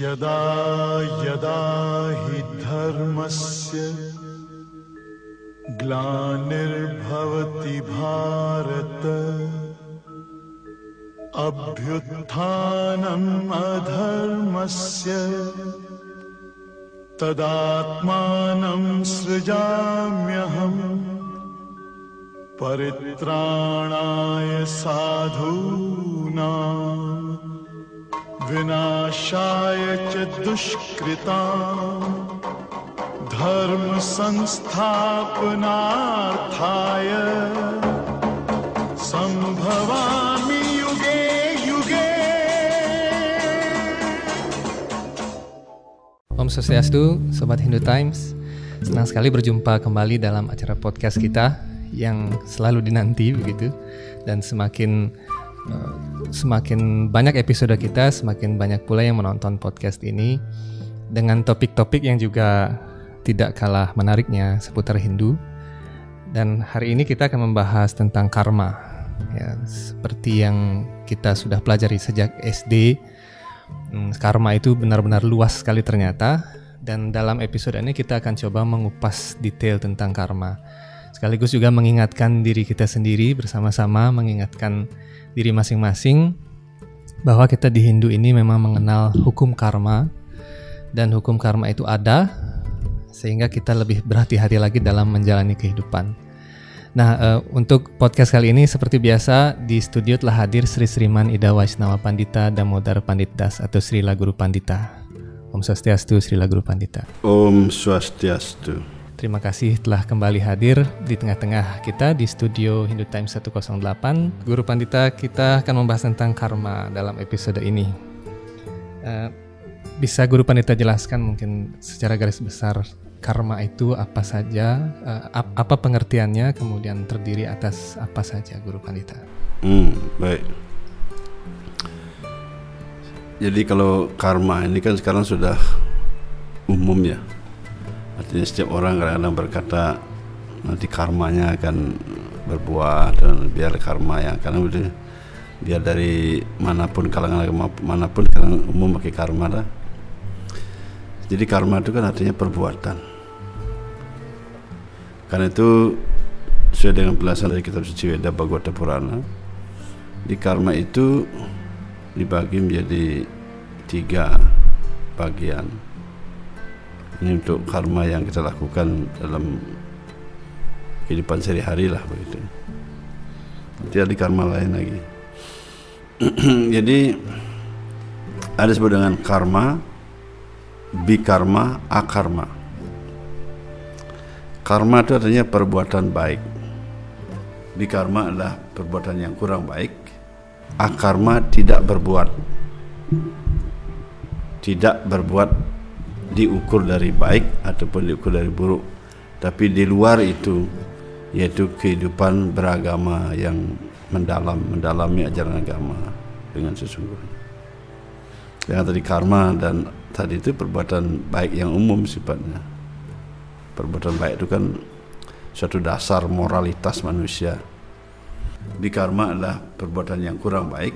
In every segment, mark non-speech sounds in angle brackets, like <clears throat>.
यदा यदा हि धर्मस्य ग्लानिर्भवति भारत अभ्युत्थानम् अधर्मस्य तदात्मानं सृजाम्यहम् परित्राणाय साधूनाम् विनाशाय च दुष्कृता धर्म संस्थापनार्थाय संभवामि युगे युगे Om Swastiastu, Sobat Hindu Times. Senang sekali berjumpa kembali dalam acara podcast kita yang selalu dinanti begitu dan semakin eh, semakin banyak episode kita, semakin banyak pula yang menonton podcast ini dengan topik-topik yang juga tidak kalah menariknya seputar Hindu. Dan hari ini kita akan membahas tentang karma. Ya, seperti yang kita sudah pelajari sejak SD, Hmm, karma itu benar-benar luas sekali ternyata dan dalam episode ini kita akan coba mengupas detail tentang karma. Sekaligus juga mengingatkan diri kita sendiri bersama-sama mengingatkan diri masing-masing bahwa kita di Hindu ini memang mengenal hukum karma dan hukum karma itu ada sehingga kita lebih berhati-hati lagi dalam menjalani kehidupan. Nah, eh, untuk podcast kali ini seperti biasa di studio telah hadir Sri Sriman Ida Waisnawa Pandita Damodar Pandit Das atau Srila Guru Pandita. Om Swastiastu Srila Guru Pandita. Om Swastiastu. Terima kasih telah kembali hadir di tengah-tengah kita di studio Hindu Times 108. Guru Pandita, kita akan membahas tentang karma dalam episode ini. Eh, bisa Guru Pandita jelaskan mungkin secara garis besar karma itu apa saja, ap- apa pengertiannya, kemudian terdiri atas apa saja Guru Pandita? Hmm, baik. Jadi kalau karma ini kan sekarang sudah umum ya. Artinya setiap orang kadang-kadang berkata nanti karmanya akan berbuah dan biar karma yang karena udah biar dari mana pun kalangan agama mana pun sekarang umum pakai karma lah. Jadi karma itu kan artinya perbuatan. Karena itu sesuai dengan penjelasan dari kitab suci Weda Bhagavata Purana, di karma itu dibagi menjadi tiga bagian. Ini untuk karma yang kita lakukan dalam kehidupan sehari-hari lah begitu. Nanti ada karma lain lagi. <clears throat> Jadi ada disebut dengan karma, bikarma, akarma. Karma itu artinya perbuatan baik. Bikarma adalah perbuatan yang kurang baik. Akarma tidak berbuat. Tidak berbuat diukur dari baik ataupun diukur dari buruk. Tapi di luar itu yaitu kehidupan beragama yang mendalam, mendalami ajaran agama dengan sesungguhnya. Yang tadi karma dan tadi itu perbuatan baik yang umum sifatnya. Perbuatan baik itu kan suatu dasar moralitas manusia. Di karma adalah perbuatan yang kurang baik.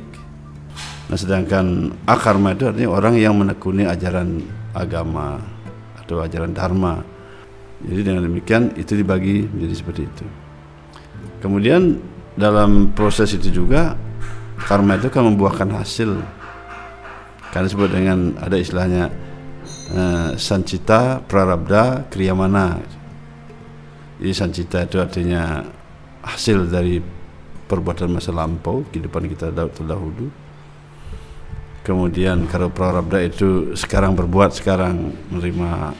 Nah, sedangkan akarma itu artinya orang yang menekuni ajaran agama atau ajaran dharma. Jadi dengan demikian itu dibagi menjadi seperti itu. Kemudian dalam proses itu juga karma itu kan membuahkan hasil. Karena disebut dengan ada istilahnya eh, sancita, prarabda, kriyamana. Jadi sancita itu artinya hasil dari perbuatan masa lampau kehidupan kita terdahulu. Kemudian kalau prarabda itu sekarang berbuat, sekarang menerima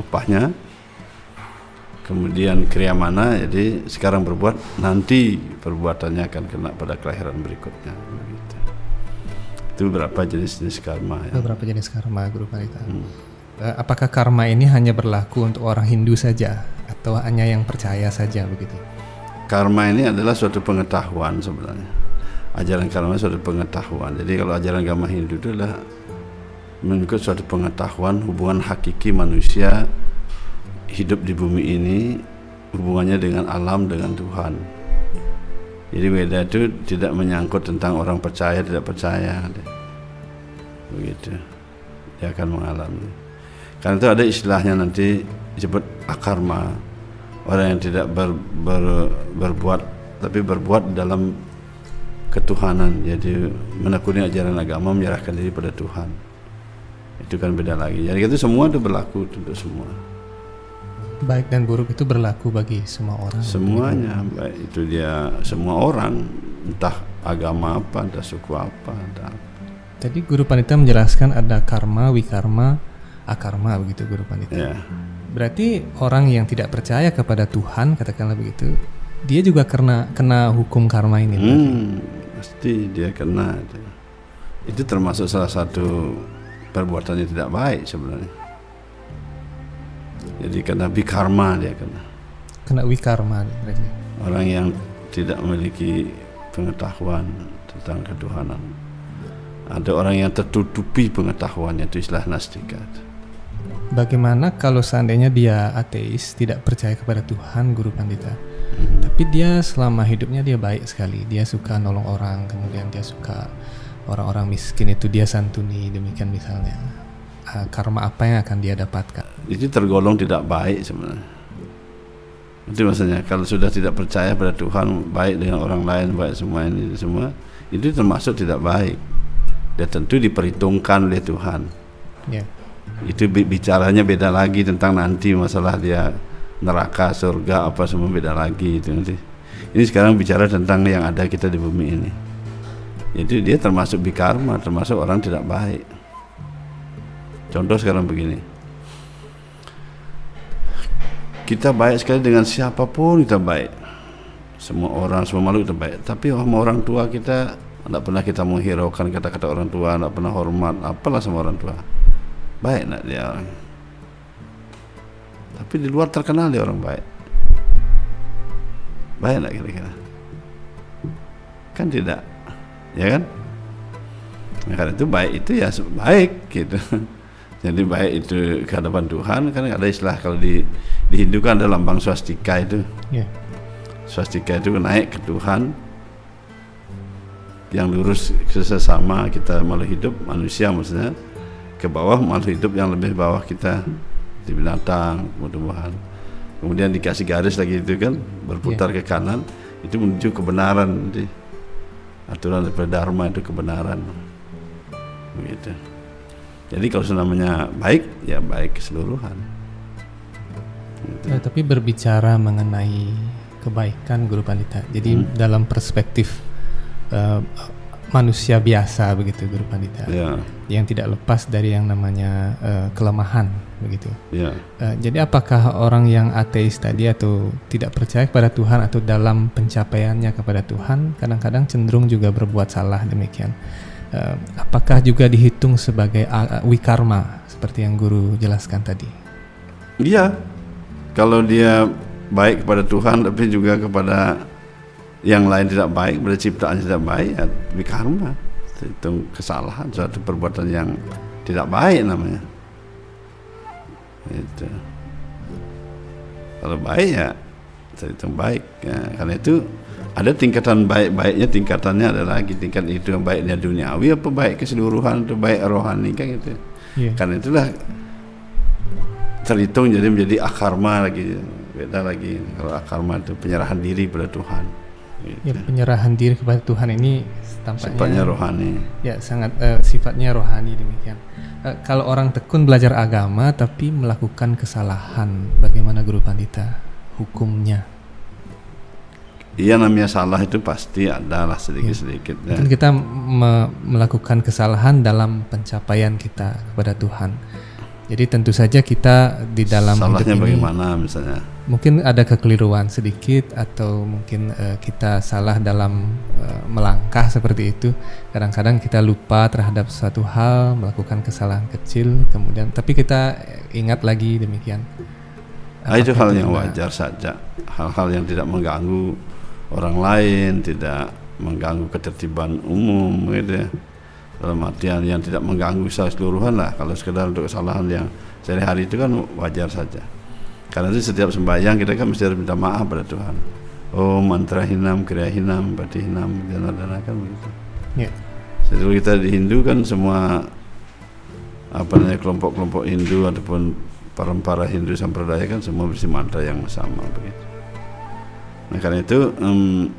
upahnya. Kemudian kriyamana jadi sekarang berbuat nanti perbuatannya akan kena pada kelahiran berikutnya. Begitu. Itu beberapa jenis-jenis karma ya. Beberapa jenis karma Guru Pandita. Eh, Apakah karma ini hanya berlaku untuk orang Hindu saja atau hanya yang percaya saja begitu? Karma ini adalah suatu pengetahuan sebenarnya. Ajaran karma suatu pengetahuan. Jadi kalau ajaran agama Hindu itu adalah mengikut suatu pengetahuan hubungan hakiki manusia hidup di bumi ini hubungannya dengan alam dengan Tuhan. Jadi beda itu tidak menyangkut tentang orang percaya tidak percaya. Begitu. Dia akan mengalami. Karena itu ada istilahnya nanti disebut akarma. Orang yang tidak ber, ber, berbuat tapi berbuat dalam ketuhanan. Jadi menekuni ajaran agama menyerahkan diri pada Tuhan. Itu kan beda lagi. Jadi itu semua itu berlaku untuk semua. Baik dan buruk itu berlaku bagi semua orang. Semuanya baik itu dia semua orang entah agama apa, entah suku apa, entah apa. Tadi Guru Panita menjelaskan ada karma, wikarma, akarma begitu Guru Panita. Ya. Berarti orang yang tidak percaya kepada Tuhan katakanlah begitu, dia juga kena kena hukum karma ini. berarti. Pasti dia kena itu. Itu termasuk salah satu perbuatan yang tidak baik sebenarnya. Jadi kena bikarma dia kena. Kena wikarma. Orang yang tidak memiliki pengetahuan tentang ketuhanan. Ada orang yang tertutupi pengetahuannya itu istilah nastika. Bagaimana kalau seandainya dia ateis, tidak percaya kepada Tuhan, Guru Pandita, tapi dia selama hidupnya dia baik sekali, dia suka nolong orang, kemudian dia suka orang-orang miskin itu dia santuni, demikian misalnya. Ah, karma apa yang akan dia dapatkan? Itu tergolong tidak baik sebenarnya. Itu maksudnya kalau sudah tidak percaya pada Tuhan baik dengan orang lain baik semua ini semua itu termasuk tidak baik. Dan tentu diperhitungkan oleh Tuhan. Ya, Itu bi- bicaranya beda lagi tentang nanti masalah dia neraka, surga apa semua beda lagi itu nanti. Ini sekarang bicara tentang yang ada kita di bumi ini. Jadi dia termasuk bikarma, termasuk orang tidak baik. Contoh sekarang begini. Kita baik sekali dengan siapa pun kita baik. Semua orang, semua makhluk kita baik. Tapi sama orang tua kita tidak pernah kita menghiraukan kata-kata orang tua, tidak pernah hormat, apalah sama orang tua. Baik nak dia. Tapi di luar terkenal dia orang baik. Baik nak kira-kira? Kan tidak, ya kan? Nah, karena itu baik itu ya baik gitu. <laughs> Jadi baik itu ke hadapan Tuhan kan ada istilah kalau di di Hindu kan ada lambang swastika itu. ya, Swastika itu naik ke Tuhan yang lurus ke sesama kita makhluk hidup manusia maksudnya ke bawah makhluk hidup yang lebih bawah kita di binatang tumbuhan kemudian dikasih garis lagi itu kan berputar ke kanan itu menuju kebenaran. Di aturan daripada dharma itu kebenaran. Begitu. Jadi kalau namanya baik ya baik keseluruhan. Eh, tapi berbicara mengenai kebaikan Guru Pandita. Jadi dalam perspektif eh, manusia biasa begitu Guru Pandita, ya. yang tidak lepas dari yang namanya eh, kelemahan begitu. ya Eh, jadi apakah orang yang ateis tadi atau tidak percaya kepada Tuhan atau dalam pencapaiannya kepada Tuhan kadang-kadang cenderung juga berbuat salah demikian. Eh, apakah juga dihitung sebagai ah, wikarma seperti yang guru jelaskan tadi? Iya, kalau dia baik kepada Tuhan tapi juga kepada yang lain tidak baik, pada ciptaan tidak baik, ya wikarma. Itu kesalahan, suatu perbuatan yang tidak baik namanya. Itu. Kalau baik ya itu baik. Ya, karena itu ada tingkatan baik-baiknya, tingkatannya ada lagi tingkat itu yang baiknya duniawi apa baik keseluruhan atau baik rohani kan gitu. Iya. Karena itulah terhitung jadi menjadi akarma lagi beda lagi kalau akarma itu penyerahan diri pada Tuhan gitu. Ya, penyerahan diri kepada Tuhan ini sifatnya tampaknya rohani ya sangat eh, sifatnya rohani demikian. Eh, kalau orang tekun belajar agama tapi melakukan kesalahan, bagaimana Guru Pandita hukumnya? iya namanya salah itu pasti ada lah sedikit-sedikit ya. Kan kita me- melakukan kesalahan dalam pencapaian kita kepada Tuhan. Jadi tentu saja kita di dalam salahnya hidup ini bagaimana misalnya mungkin ada kekeliruan sedikit atau mungkin eh, kita salah dalam eh, melangkah seperti itu. Kadang-kadang kita lupa terhadap suatu hal, melakukan kesalahan kecil, kemudian tapi kita ingat lagi demikian. Ah, itu hal Apakah yang wajar saja. Hal-hal yang tidak mengganggu orang lain tidak mengganggu ketertiban umum gitu ya. Dalam artian yang tidak mengganggu secara keseluruhan lah. Kalau sekedar untuk kesalahan yang sehari-hari itu kan wajar saja Karena itu setiap sembahyang kita kan mesti harus minta maaf pada Tuhan. Oh mantra hinam, kriya hinam, bati hinam, dana dana kan begitu. Ya. Jadi kita di Hindu kan semua apa namanya kelompok-kelompok Hindu ataupun para Hindu sampradaya kan semua berisi mantra yang sama begitu. Nah karena itu em,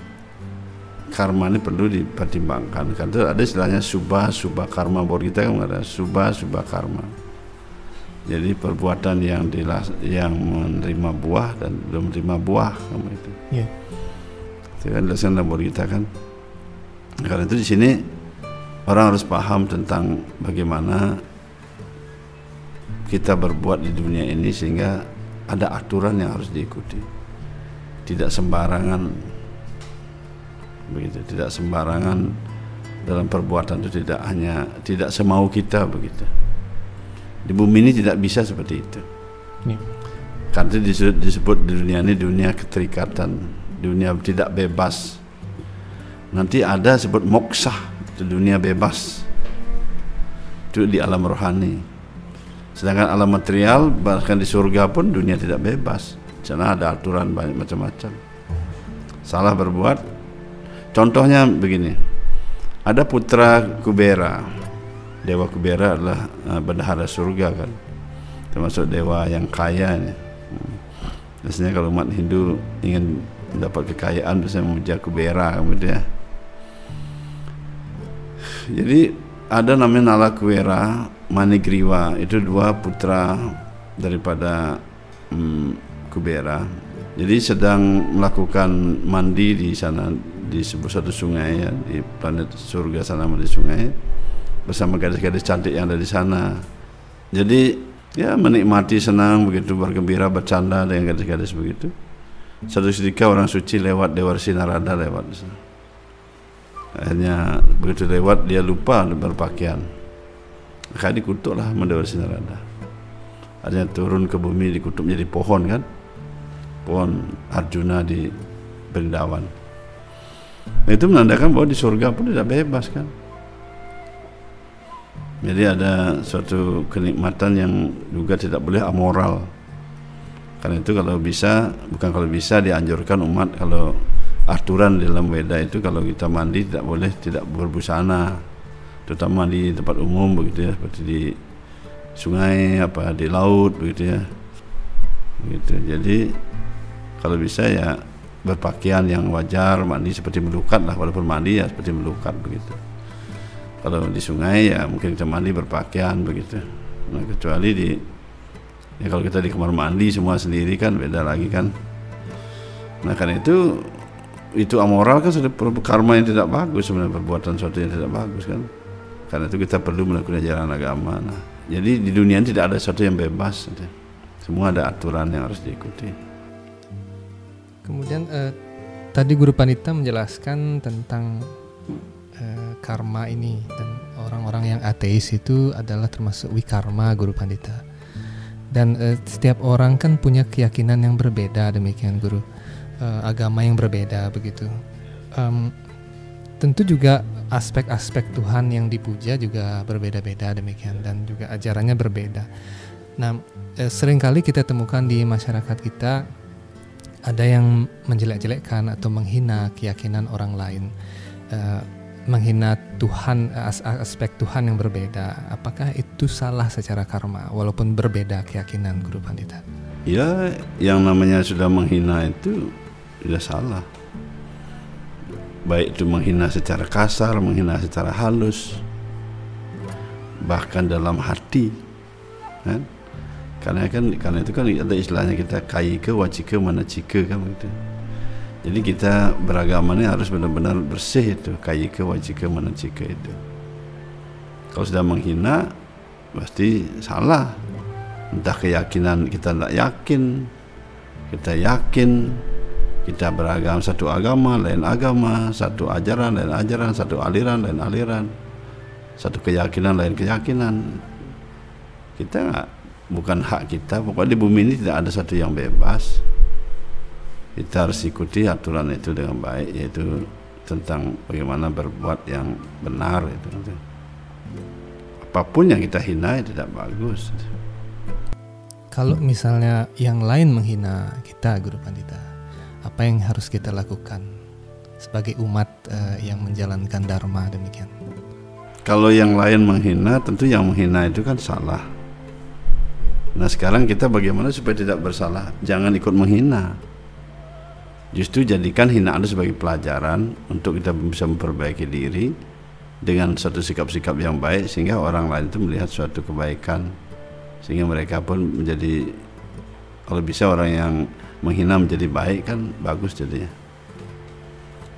karma ini perlu dipertimbangkan. Karena itu ada istilahnya subah subah karma buat kita kan ada subah subah karma. Jadi perbuatan yang dilas, yang menerima buah dan belum menerima buah kamu itu. Ya. Itu kan dalam buat kita kan. Karena itu di sini orang harus paham tentang bagaimana kita berbuat di dunia ini sehingga ada aturan yang harus diikuti. Tidak sembarangan begitu, tidak sembarangan dalam perbuatan itu tidak hanya tidak semau kita begitu. Di bumi ini tidak bisa seperti itu. Ya. Karena disebut, disebut di dunia ini dunia keterikatan, dunia tidak bebas. Nanti ada sebut moksa, itu dunia bebas. Itu di alam rohani. Sedangkan alam material bahkan di surga pun dunia tidak bebas. Di sana ada aturan banyak macam-macam. Salah berbuat. Contohnya begini. Ada putra Kubera. Dewa Kubera adalah uh, bendahara surga kan. Termasuk dewa yang kaya. Hmm. Biasanya kalau umat Hindu ingin mendapat kekayaan biasanya memuja Kubera kemudian. Jadi ada namanya Nala Kuera, Manigriwa itu dua putra daripada hmm, Kubera. Jadi sedang melakukan mandi di sana di sebuah satu sungai ya di planet surga sana di sungai bersama gadis-gadis cantik yang ada di sana. Jadi ya menikmati senang begitu bergembira bercanda dengan gadis-gadis begitu. Satu ketika orang suci lewat Dewa Narada lewat di sana. Akhirnya begitu lewat dia lupa berpakaian. Akhirnya dikutuklah sama Dewa Narada. Akhirnya turun ke bumi dikutuk menjadi pohon kan. Pohon Arjuna di Brindawan. Nah, itu menandakan bahwa di surga pun tidak bebas kan. Jadi ada suatu kenikmatan yang juga tidak boleh amoral. Karena itu kalau bisa, bukan kalau bisa dianjurkan umat kalau aturan dalam Weda itu kalau kita mandi tidak boleh tidak berbusana, terutama di tempat umum begitu ya, seperti di sungai apa di laut begitu ya. Begitu. Jadi kalau bisa ya berpakaian yang wajar, mandi seperti melukat lah, walaupun mandi ya seperti melukat begitu kalau di sungai ya mungkin kita mandi berpakaian begitu. Nah kecuali di ya kalau kita di kamar mandi semua sendiri kan beda lagi kan. Nah karena itu itu amoral kan sudah karma yang tidak bagus sebenarnya perbuatan sesuatu yang tidak bagus kan. Karena itu kita perlu melakukan ajaran agama. Nah jadi di dunia ini tidak ada sesuatu yang bebas. Semua ada aturan yang harus diikuti. Kemudian eh, tadi Guru Panita menjelaskan tentang eh, karma ini dan orang-orang yang ateis itu adalah termasuk wikarma Guru Pandita. Dan eh, setiap orang kan punya keyakinan yang berbeda demikian Guru, Eh, agama yang berbeda begitu. Em, tentu juga aspek-aspek Tuhan yang dipuja juga berbeda-beda demikian dan juga ajarannya berbeda. Nah, eh, sering kali kita temukan di masyarakat kita ada yang menjelek-jelekkan atau menghina keyakinan orang lain, menghina Tuhan as- aspek Tuhan yang berbeda. Apakah itu salah secara karma walaupun berbeda keyakinan Guru Pandita? ya yang namanya sudah menghina itu tidak salah baik itu menghina secara kasar menghina secara halus bahkan dalam hati kan karena kan karena itu kan ada istilahnya kita kai ke wacike mana cike kan begitu jadi kita beragama ini harus benar-benar bersih itu kai ke wacike mana cike itu. Kalau sudah menghina pasti salah. Entah keyakinan kita tidak yakin kita yakin. Kita beragama satu agama lain agama satu ajaran lain ajaran satu aliran lain aliran. Satu keyakinan lain keyakinan. Kita nggak bukan hak kita. Pokoknya di bumi ini tidak ada satu yang bebas kita harus ikuti aturan itu dengan baik yaitu tentang bagaimana berbuat yang benar itu apa pun yang kita hina itu tidak bagus kalau misalnya yang lain menghina kita guru pandita, apa yang harus kita lakukan sebagai umat eh, yang menjalankan dharma demikian? Kalau yang lain menghina, tentu yang menghina itu kan salah. Nah sekarang kita bagaimana supaya tidak bersalah? Jangan ikut menghina. Justru jadikan hinaan itu sebagai pelajaran untuk kita bisa memperbaiki diri dengan suatu sikap-sikap yang baik sehingga orang lain itu melihat suatu kebaikan sehingga mereka pun menjadi kalau bisa orang yang menghina menjadi baik kan bagus jadinya.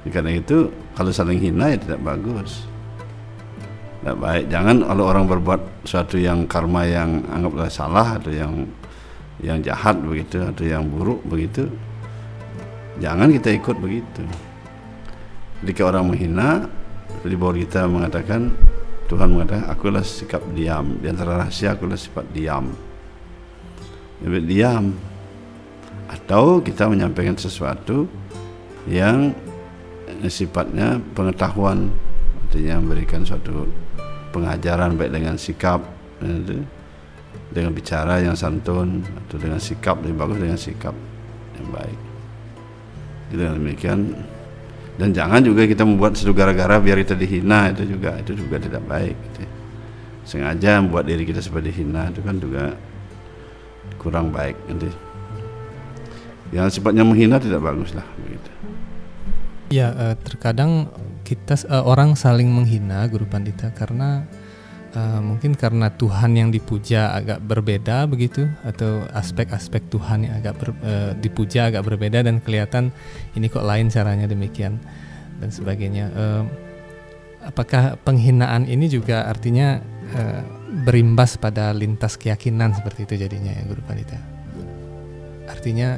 Karena itu kalau saling hina ya tidak bagus. Tidak baik. Jangan kalau orang berbuat suatu yang karma yang anggaplah salah atau yang yang jahat begitu atau yang buruk begitu Jangan kita ikut begitu. Jika orang menghina, bawah kita mengatakan Tuhan mengatakan akulah sikap diam di antara rahasia akulah sifat diam. Jadi diam atau kita menyampaikan sesuatu yang sifatnya pengetahuan artinya memberikan suatu pengajaran baik dengan sikap dengan bicara yang santun atau dengan sikap lebih bagus dengan sikap yang baik gitu demikian dan jangan juga kita membuat sesuatu gara-gara biar kita dihina itu juga itu juga tidak baik gitu. sengaja membuat diri kita seperti dihina itu kan juga kurang baik gitu. yang sifatnya menghina tidak bagus lah begitu ya eh, terkadang kita eh, orang saling menghina guru pandita karena uh, mungkin karena Tuhan yang dipuja agak berbeda begitu atau aspek-aspek Tuhan yang agak ber, uh, dipuja agak berbeda dan kelihatan ini kok lain caranya demikian dan sebagainya. Uh, apakah penghinaan ini juga artinya uh, berimbas pada lintas keyakinan seperti itu jadinya ya Guru Pandita? Artinya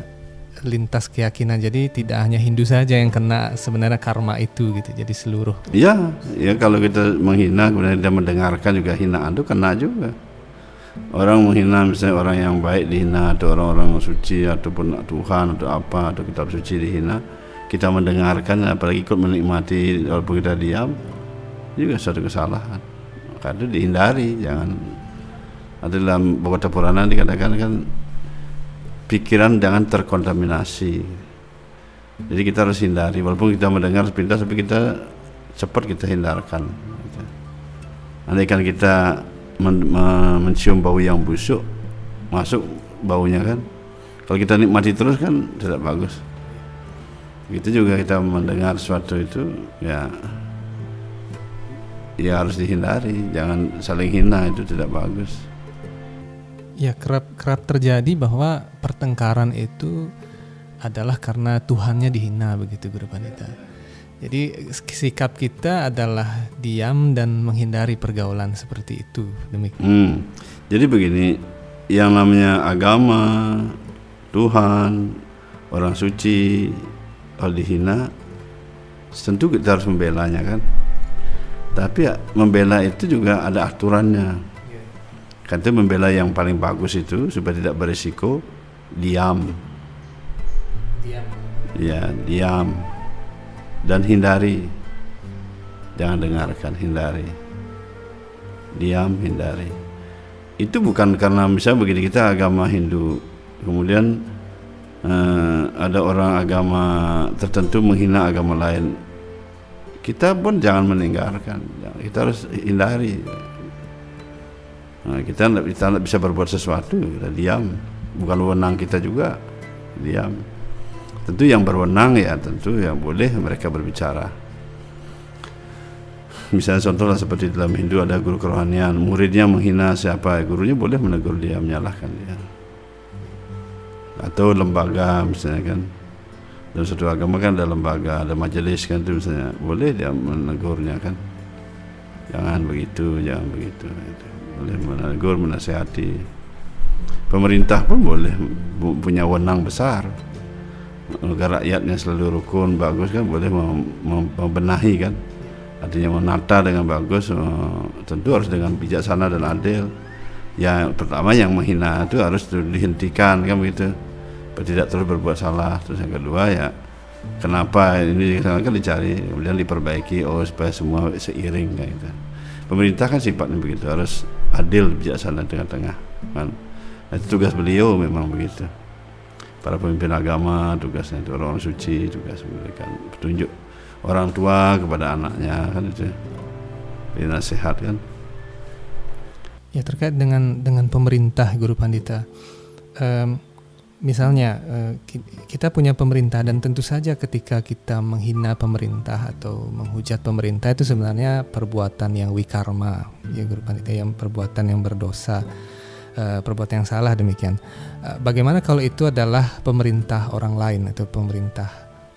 lintas keyakinan. Jadi tidak hanya Hindu saja yang kena sebenarnya karma itu gitu jadi seluruh. Iya ya kalau kita menghina kemudian dia mendengarkan juga hinaan itu kena juga. Orang menghina misalnya orang yang baik dihina atau orang-orang suci ataupun Tuhan atau apa atau kitab suci dihina kita mendengarkan apalagi ikut menikmati walaupun kita diam juga suatu kesalahan. Karena dihindari jangan. Ada dalam Bogota Purana dikatakan kan pikiran jangan terkontaminasi. Jadi kita harus hindari walaupun kita mendengar sepintas tapi kita cepat kita hindarkan. Andaikan kita men, men, mencium bau yang busuk masuk baunya kan. Kalau kita nikmati terus kan tidak bagus. Begitu juga kita mendengar sesuatu itu ya ya harus dihindari, jangan saling hina itu tidak bagus. Ya kerap kerap terjadi bahwa pertengkaran itu adalah karena Tuhannya dihina begitu Guru Pandita. Jadi sikap kita adalah diam dan menghindari pergaulan seperti itu demikian. Hmm. Jadi begini, yang namanya agama, Tuhan, orang suci, kalau dihina, tentu kita harus membelanya kan. Tapi ya, membela itu juga ada aturannya kan itu membela yang paling bagus itu supaya tidak berisiko diam. Diam. Ya diam. Dan hindari. Jangan dengarkan hindari. Diam hindari. Itu bukan karena misalnya begini kita agama Hindu. Kemudian uh, ada orang agama tertentu menghina agama lain. Kita pun jangan meninggalkan. Kita harus hindari Nah, kita tidak kita bisa berbuat sesuatu, kita diam. Bukan wewenang kita juga, diam. Tentu yang berwenang ya tentu yang boleh mereka berbicara. Misalnya contohnya seperti dalam Hindu ada guru kerohanian, muridnya menghina siapa, gurunya boleh menegur dia, menyalahkan dia. Atau lembaga misalnya kan, dalam satu agama kan ada lembaga, ada majelis kan itu misalnya, boleh dia menegurnya kan. Jangan begitu, jangan begitu. Gitu boleh menegur menasehati pemerintah pun boleh punya wenang besar. Agar rakyatnya selalu rukun bagus kan boleh membenahi kan. Artinya menata dengan bagus tentu harus dengan bijaksana dan adil. Yang pertama yang menghina itu harus dihentikan kan begitu. Tidak terus berbuat salah. Terus yang kedua ya kenapa ini kan dicari kemudian diperbaiki oh supaya semua seiring kayak gitu pemerintah kan sifatnya begitu harus adil bijaksana tengah-tengah kan Itu tugas beliau memang begitu. Para pemimpin agama tugasnya itu orang, -orang suci tugas memberikan petunjuk orang tua kepada anaknya kan itu. Beri nasihat kan. Ya terkait dengan dengan pemerintah Guru Pandita. Um, misalnya uh, kita punya pemerintah dan tentu saja ketika kita menghina pemerintah atau menghujat pemerintah itu sebenarnya perbuatan yang wikarma ya Guru yang perbuatan yang berdosa uh, perbuatan yang salah demikian. Uh, bagaimana kalau itu adalah pemerintah orang lain atau pemerintah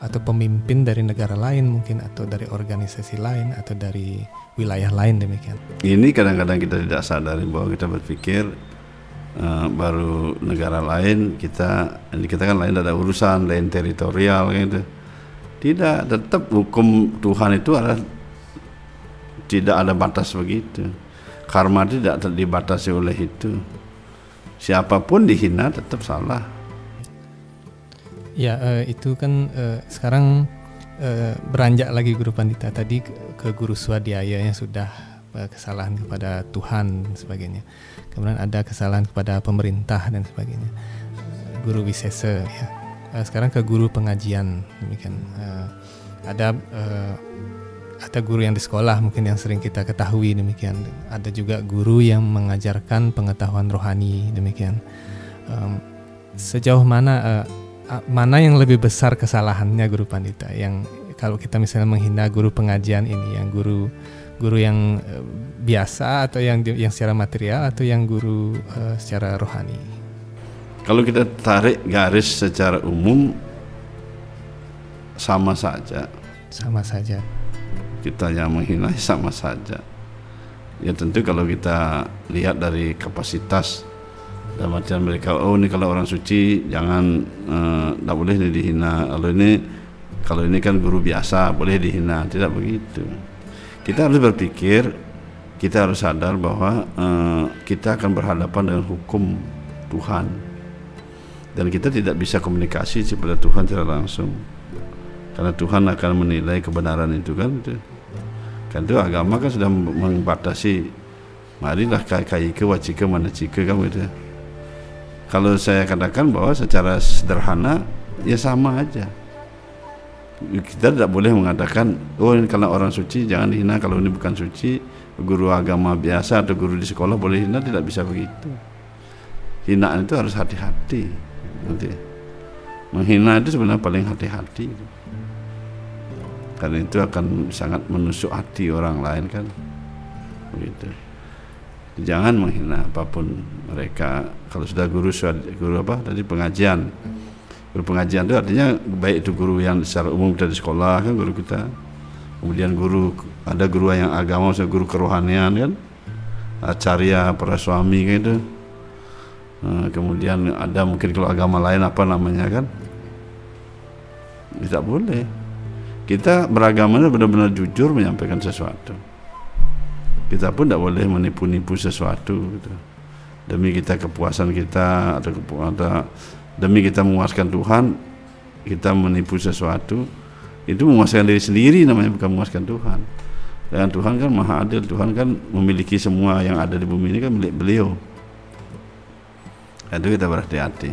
atau pemimpin dari negara lain mungkin atau dari organisasi lain atau dari wilayah lain demikian. Ini kadang-kadang kita tidak sadari bahwa kita berpikir uh, baru negara lain kita kita kan lain ada urusan lain teritorial gitu. Tidak, tetap hukum Tuhan itu adalah tidak ada batas begitu. Karma tidak dibatasi oleh itu siapa pun dihina tetap salah. Ya uh, itu kan uh, sekarang uh, beranjak lagi guru pandita tadi ke, ke guru swadhyaya yang sudah kesalahan kepada Tuhan sebagainya. Kemudian ada kesalahan kepada pemerintah dan sebagainya. Guru wisese ya. Uh, sekarang ke guru pengajian demikian. Uh, ada uh, ada guru yang di sekolah mungkin yang sering kita ketahui demikian ada juga guru yang mengajarkan pengetahuan rohani demikian sejauh mana mana yang lebih besar kesalahannya guru pandita yang kalau kita misalnya menghina guru pengajian ini yang guru guru yang uh, biasa atau yang yang secara material atau yang guru uh, secara rohani? Kalau kita tarik garis secara umum sama saja. Sama saja. Kita yang menghina <laughs> sama saja. Ya tentu kalau kita lihat dari kapasitas dalam artian mereka oh ini kalau orang suci jangan tidak uh, boleh dihina. Kalau ini kalau ini kan guru biasa boleh dihina. Tidak begitu kita harus berpikir kita harus sadar bahwa uh, kita akan berhadapan dengan hukum Tuhan. Dan kita tidak bisa komunikasi kepada Tuhan secara langsung. Karena Tuhan akan menilai kebenaran itu kan? Itu kan itu agama kan sudah membatasi marilah kai ke wacike mana cike kan gitu. Kalau saya katakan bahwa secara sederhana ya sama aja kita tidak boleh mengatakan oh ini karena orang suci jangan dihina. Kalau ini bukan suci guru agama biasa atau guru di sekolah boleh hina tidak bisa begitu. Hinaan itu harus hati-hati nanti. Menghina itu sebenarnya paling hati-hati. Karena itu akan sangat menusuk hati orang lain kan? Begitu. Jangan menghina apa pun mereka. Kalau sudah guru guru apa? Tadi pengajian guru pengajian itu artinya baik itu guru yang secara umum dari sekolah kan guru kita. Kemudian guru ada guru yang agama misalnya guru kerohanian kan. Acarya para suami kan itu nah, kemudian ada mungkin kalau agama lain apa namanya kan. Tidak boleh. Kita beragamanya benar-benar jujur menyampaikan sesuatu. Kita pun tidak boleh menipu-nipu sesuatu gitu. demi kita kepuasan kita atau kepuasan demi kita memuaskan Tuhan kita menipu sesuatu itu memuaskan diri sendiri namanya bukan memuaskan Tuhan dan Tuhan kan maha adil Tuhan kan memiliki semua yang ada di bumi ini kan milik beliau itu kita berhati-hati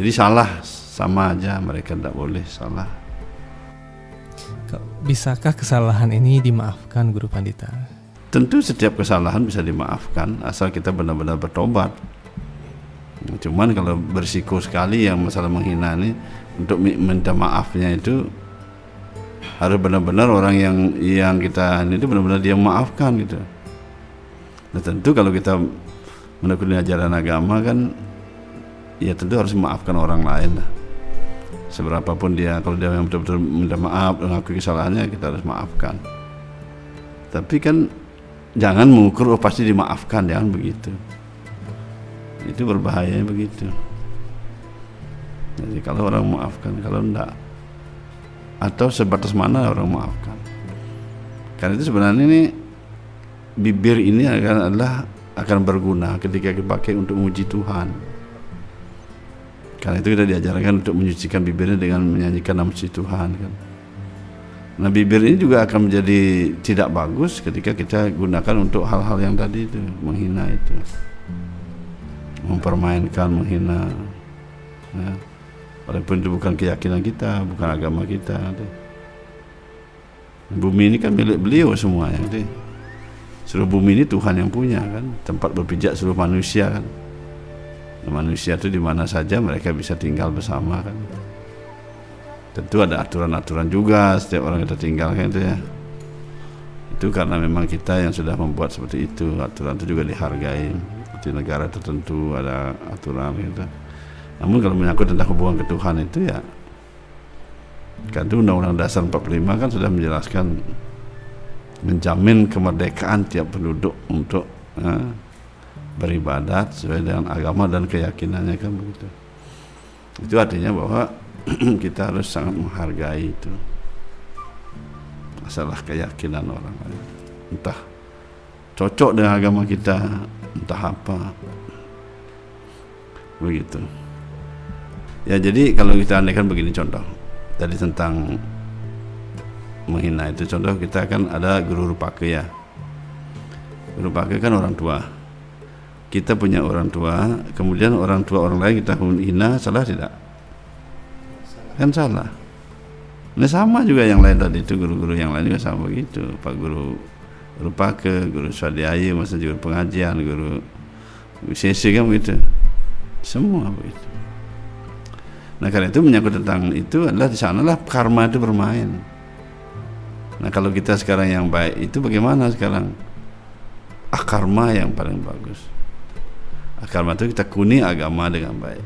jadi salah sama aja mereka tidak boleh salah Bisakah kesalahan ini dimaafkan Guru Pandita? Tentu setiap kesalahan bisa dimaafkan asal kita benar-benar bertobat. Cuman kalau bersiko sekali yang masalah menghina ini untuk minta maafnya itu harus benar-benar orang yang yang kita ini itu benar-benar dia maafkan gitu. Nah tentu kalau kita menekuni ajaran agama kan ya tentu harus memaafkan orang lain lah. Seberapapun dia kalau dia yang betul-betul minta maaf mengakui kesalahannya kita harus maafkan. Tapi kan jangan mengukur oh pasti dimaafkan jangan begitu itu berbahaya begitu jadi kalau orang maafkan kalau enggak atau sebatas mana orang maafkan karena itu sebenarnya ini bibir ini akan adalah akan berguna ketika dipakai untuk memuji Tuhan karena itu kita diajarkan untuk menyucikan bibirnya dengan menyanyikan nama suci Tuhan kan. Nah bibir ini juga akan menjadi tidak bagus ketika kita gunakan untuk hal-hal yang tadi itu menghina itu. Mempermainkan, menghina. Ya. Walaupun itu bukan keyakinan kita, bukan agama kita. Deh. Bumi ini kan milik beliau semua ya. Seluruh bumi ini Tuhan yang punya kan, tempat berpijak seluruh manusia kan. Dan manusia itu di mana saja mereka bisa tinggal bersama kan. Tentu ada aturan-aturan juga setiap orang kita tinggal kan itu ya. Itu karena memang kita yang sudah membuat seperti itu, aturan itu juga dihargai. Di negara tertentu ada aturan gitu. Namun kalau menyangkut tentang hubungan ke Tuhan itu ya kan itu Undang-Undang Dasar 45 kan sudah menjelaskan menjamin kemerdekaan tiap penduduk untuk ya, beribadat sesuai dengan agama dan keyakinannya kan begitu. Itu artinya bahwa <clears throat> kita harus sangat menghargai itu masalah keyakinan orang lain. Entah cocok dengan agama kita, entah apa. Begitu. Ya jadi kalau kita andaikan begini contoh. Tadi tentang menghina itu contoh kita kan ada guru rupake ya. Guru rupake kan orang tua. Kita punya orang tua, kemudian orang tua orang lain kita hina, salah tidak? Kan salah. Ini sama juga yang lain tadi itu guru-guru yang lain juga sama begitu. Pak guru guru pake, guru swadiayu, masa juga pengajian, guru sesi kan begitu. Semua begitu. Nah karena itu menyangkut tentang itu adalah di sanalah karma itu bermain. Nah kalau kita sekarang yang baik itu bagaimana sekarang? Akarma yang paling bagus. Akarma itu kita kuni agama dengan baik.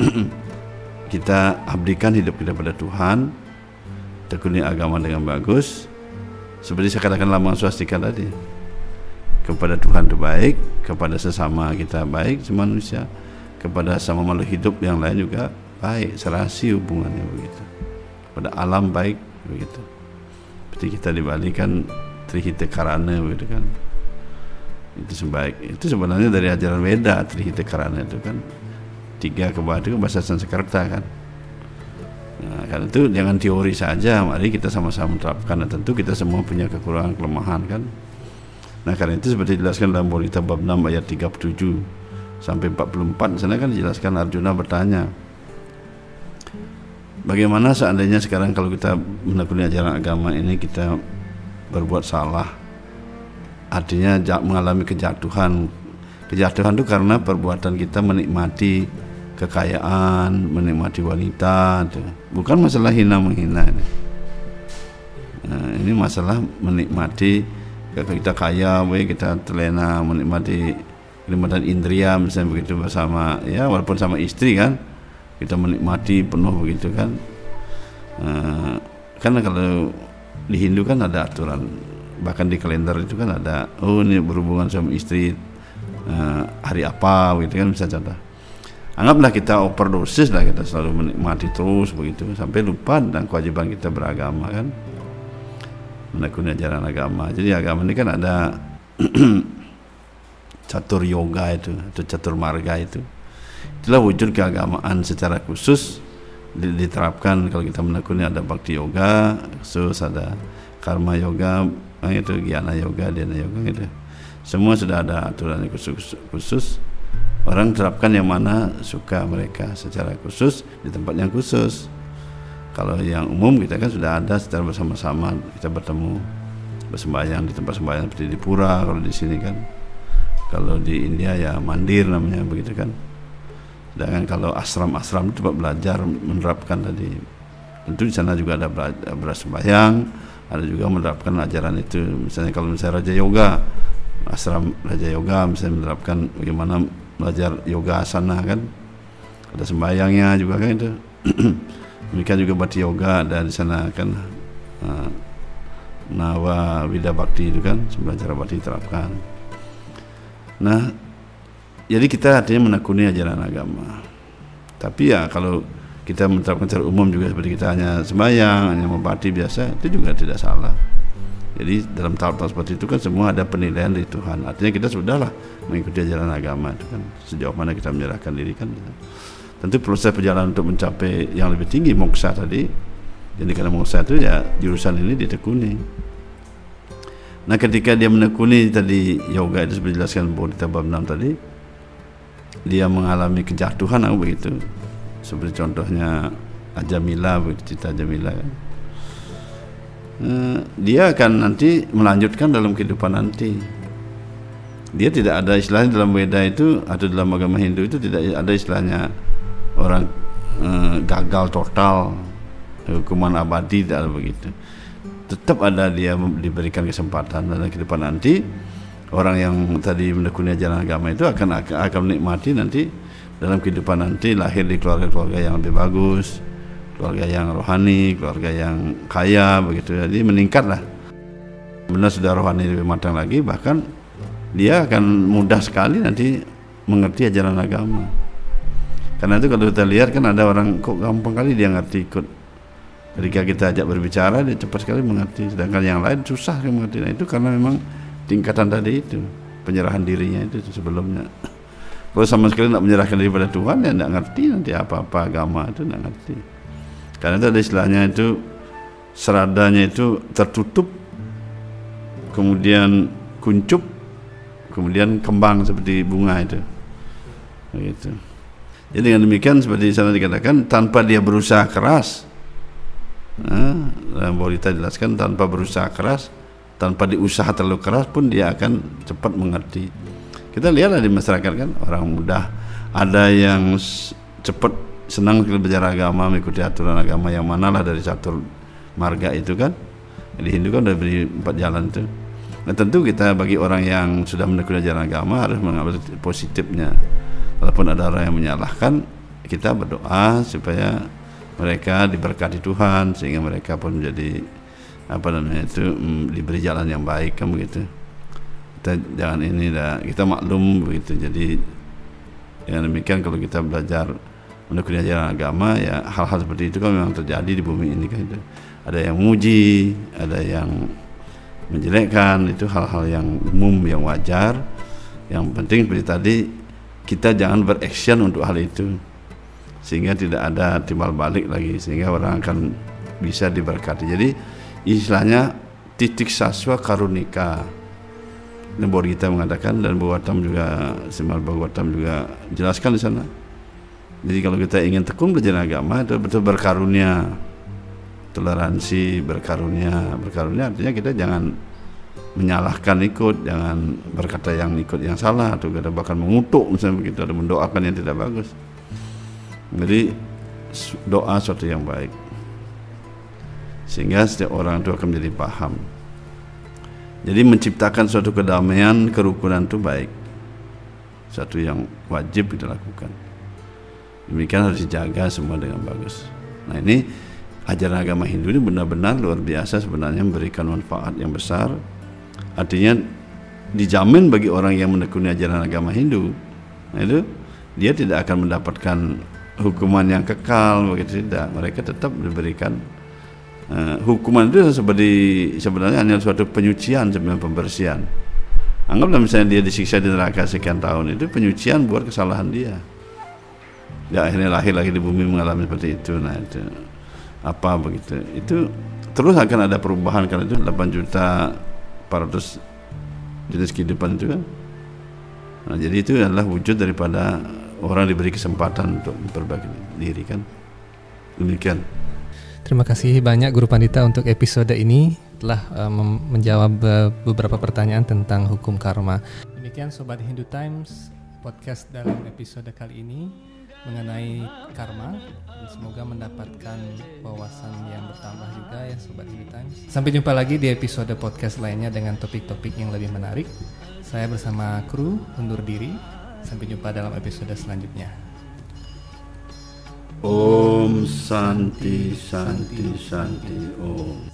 <clears throat> kita abdikan hidup kita pada Tuhan. Kita kuni agama dengan bagus. Seperti saya katakan lama swastika tadi. Kepada Tuhan itu baik, kepada sesama kita baik, semanusia, kepada sama makhluk hidup yang lain juga baik serasi hubungannya begitu. Pada alam baik begitu. Seperti kita di Bali kan Trihite Karana begitu kan. Itu sebaik itu sebenarnya dari ajaran Weda Trihite Karana itu kan. Tiga kebah itu bahasa Sanskerta kan nah, kan itu jangan teori saja mari kita sama-sama menerapkan. Dan tentu kita semua punya kekurangan kelemahan kan? Nah karena itu seperti dijelaskan dalam Bolita bab 6 ayat 37 sampai 44 sana kan dijelaskan Arjuna bertanya Bagaimana seandainya sekarang kalau kita menekuni ajaran agama ini kita berbuat salah? Artinya mengalami kejatuhan. Kejatuhan itu karena perbuatan kita menikmati kekayaan menikmati wanita bukan masalah hina menghina nah, ini masalah menikmati kita kaya kita terlena menikmati kenikmatan indria misalnya begitu bersama ya walaupun sama istri kan. Kita menikmati penuh begitu kan. Uh, karena kalau di Hindu kan ada aturan bahkan di kalender itu kan ada oh ini berhubungan sama istri uh, hari apa gitu kan bisa contoh anggaplah kita overdosis lah kita selalu menikmati terus begitu. Sampai lupa dan kewajiban kita beragama kan? Menekuni ajaran agama. Jadi agama ini kan ada <clears throat> catur yoga itu atau catur marga itu. Itulah wujud keagamaan secara khusus diterapkan kalau kita menekuni ada bakti yoga khusus ada karma yoga itu giana yoga dana yoga itu semua sudah ada aturan khusus khusus orang terapkan yang mana suka mereka secara khusus di tempat yang khusus kalau yang umum kita kan sudah ada secara bersama-sama kita bertemu bersembahyang di tempat sembahyang seperti di pura kalau di sini kan kalau di India ya mandir namanya begitu kan Sedangkan kalau asram-asram itu tempat belajar menerapkan tadi. Tentu di sana juga ada beras sembahyang, ada juga menerapkan ajaran itu. Misalnya kalau misalnya Raja Yoga, asram Raja Yoga misalnya menerapkan bagaimana belajar yoga asana kan. Ada sembahyangnya juga kan itu. <clears throat> Demikian juga Bhakti Yoga ada di sana kan. Uh, Nawa Wida Bakti itu kan belajar bakti terapkan. Nah, jadi kita artinya menekuni ajaran agama tapi ya kalau kita menerapkan secara umum juga seperti kita hanya sembahyang hanya membakti biasa itu juga tidak salah jadi dalam tahap-tahap seperti itu kan semua ada penilaian dari Tuhan. Artinya kita sudahlah mengikuti ajaran agama itu kan. Sejauh mana kita menyerahkan diri kan tentu proses perjalanan untuk mencapai yang lebih tinggi moksa tadi jadi karena moksa itu ya jurusan ini ditekuni. Nah ketika dia menekuni tadi yoga itu seperti dijelaskan Bodhita bab 6 tadi dia mengalami kejatuhan apa begitu. Seperti contohnya Ajamila begitu cerita Ajamila kan Eh, dia akan nanti melanjutkan dalam kehidupan nanti. Dia tidak ada istilahnya dalam Weda itu atau dalam agama Hindu itu tidak ada istilahnya orang eh, gagal total hukuman abadi tidak ada begitu. Tetap ada dia diberikan kesempatan dalam kehidupan nanti. Orang yang tadi menekuni ajaran agama itu akan akan, akan menikmati nanti dalam kehidupan nanti lahir di keluarga-keluarga yang lebih bagus keluarga yang rohani keluarga yang kaya begitu. Jadi meningkatlah. Benar sudah rohani lebih matang lagi bahkan dia akan mudah sekali nanti mengerti ajaran agama. Karena itu kalau kita lihat kan ada orang kok gampang kali dia ngerti ikut. Ketika kita ajak berbicara dia cepat sekali mengerti. Sedangkan yang lain susah mengerti. Nah itu karena memang tingkatan tadi itu penyerahan dirinya itu sebelumnya. Kalau sama sekali tidak menyerahkan diri pada Tuhan ya tidak ngerti nanti apa-apa agama itu tidak ngerti karena itu ada istilahnya itu seradanya itu tertutup kemudian kuncup kemudian kembang seperti bunga itu. Begitu. Jadi dengan demikian seperti sana dikatakan tanpa dia berusaha keras nah, dalam Borita jelaskan tanpa berusaha keras tanpa diusaha terlalu keras pun dia akan cepat mengerti. Kita lihatlah di masyarakat kan orang mudah. Ada yang cepat senang belajar agama mengikuti aturan agama yang manalah dari satu marga itu kan. Di Hindu kan udah beri empat jalan itu nah tentu kita bagi orang yang sudah menekuni ajaran agama harus mengambil positifnya. Walaupun ada orang yang menyalahkan kita berdoa supaya mereka diberkati Tuhan sehingga mereka pun menjadi apa namanya itu mm, diberi jalan yang baik kan begitu. Kita jangan ini dah kita maklum begitu. Jadi yang demikian kalau kita belajar menekuni ajaran agama ya hal-hal seperti itu kan memang terjadi di bumi ini kan itu. Ada yang muji ada yang menjelekkan itu hal-hal yang umum yang wajar. Yang penting seperti tadi kita jangan beraction untuk hal itu. Sehingga tidak ada timbal balik lagi sehingga orang akan bisa diberkati. Jadi istilahnya titik saswa karunika dan kita mengatakan dan Bhagavatam juga Simal Bhagavatam juga jelaskan di sana jadi kalau kita ingin tekun belajar agama itu betul berkarunia. Toleransi berkarunia. Berkarunia artinya kita jangan menyalahkan ikut jangan berkata yang ikut yang salah atau kita bahkan mengutuk misalnya begitu atau mendoakan yang tidak bagus. Jadi doa suatu yang baik. Sehingga setiap orang itu akan menjadi paham. Jadi menciptakan suatu kedamaian kerukunan itu baik. Satu yang wajib kita lakukan demikian harus dijaga semua dengan bagus. Nah ini ajaran agama Hindu ini benar-benar luar biasa sebenarnya memberikan manfaat yang besar. Artinya dijamin bagi orang yang menekuni ajaran agama Hindu nah itu dia tidak akan mendapatkan hukuman yang kekal begitu tidak. Mereka tetap diberikan eh, hukuman itu seperti sebenarnya hanya suatu penyucian sebenarnya pembersihan. Anggaplah misalnya dia disiksa di neraka sekian tahun itu penyucian buat kesalahan dia dia akhirnya lahir lagi di bumi mengalami seperti itu. Nah itu apa begitu? Itu terus akan ada perubahan karena itu 8 juta 400 jenis kehidupan itu kan. Nah, jadi itu adalah wujud daripada orang diberi kesempatan untuk memperbaiki diri kan? Demikian. Terima kasih banyak Guru Pandita untuk episode ini. Telah mem- menjawab uh, beberapa pertanyaan tentang hukum karma. Demikian Sobat Hindu Times podcast dalam episode kali ini mengenai karma semoga mendapatkan wawasan yang bertambah juga ya Sobat Times. Sampai jumpa lagi di episode podcast lainnya dengan topik-topik yang lebih menarik. Saya bersama kru undur diri. Sampai jumpa dalam episode selanjutnya. Om Santi Santi Santi Om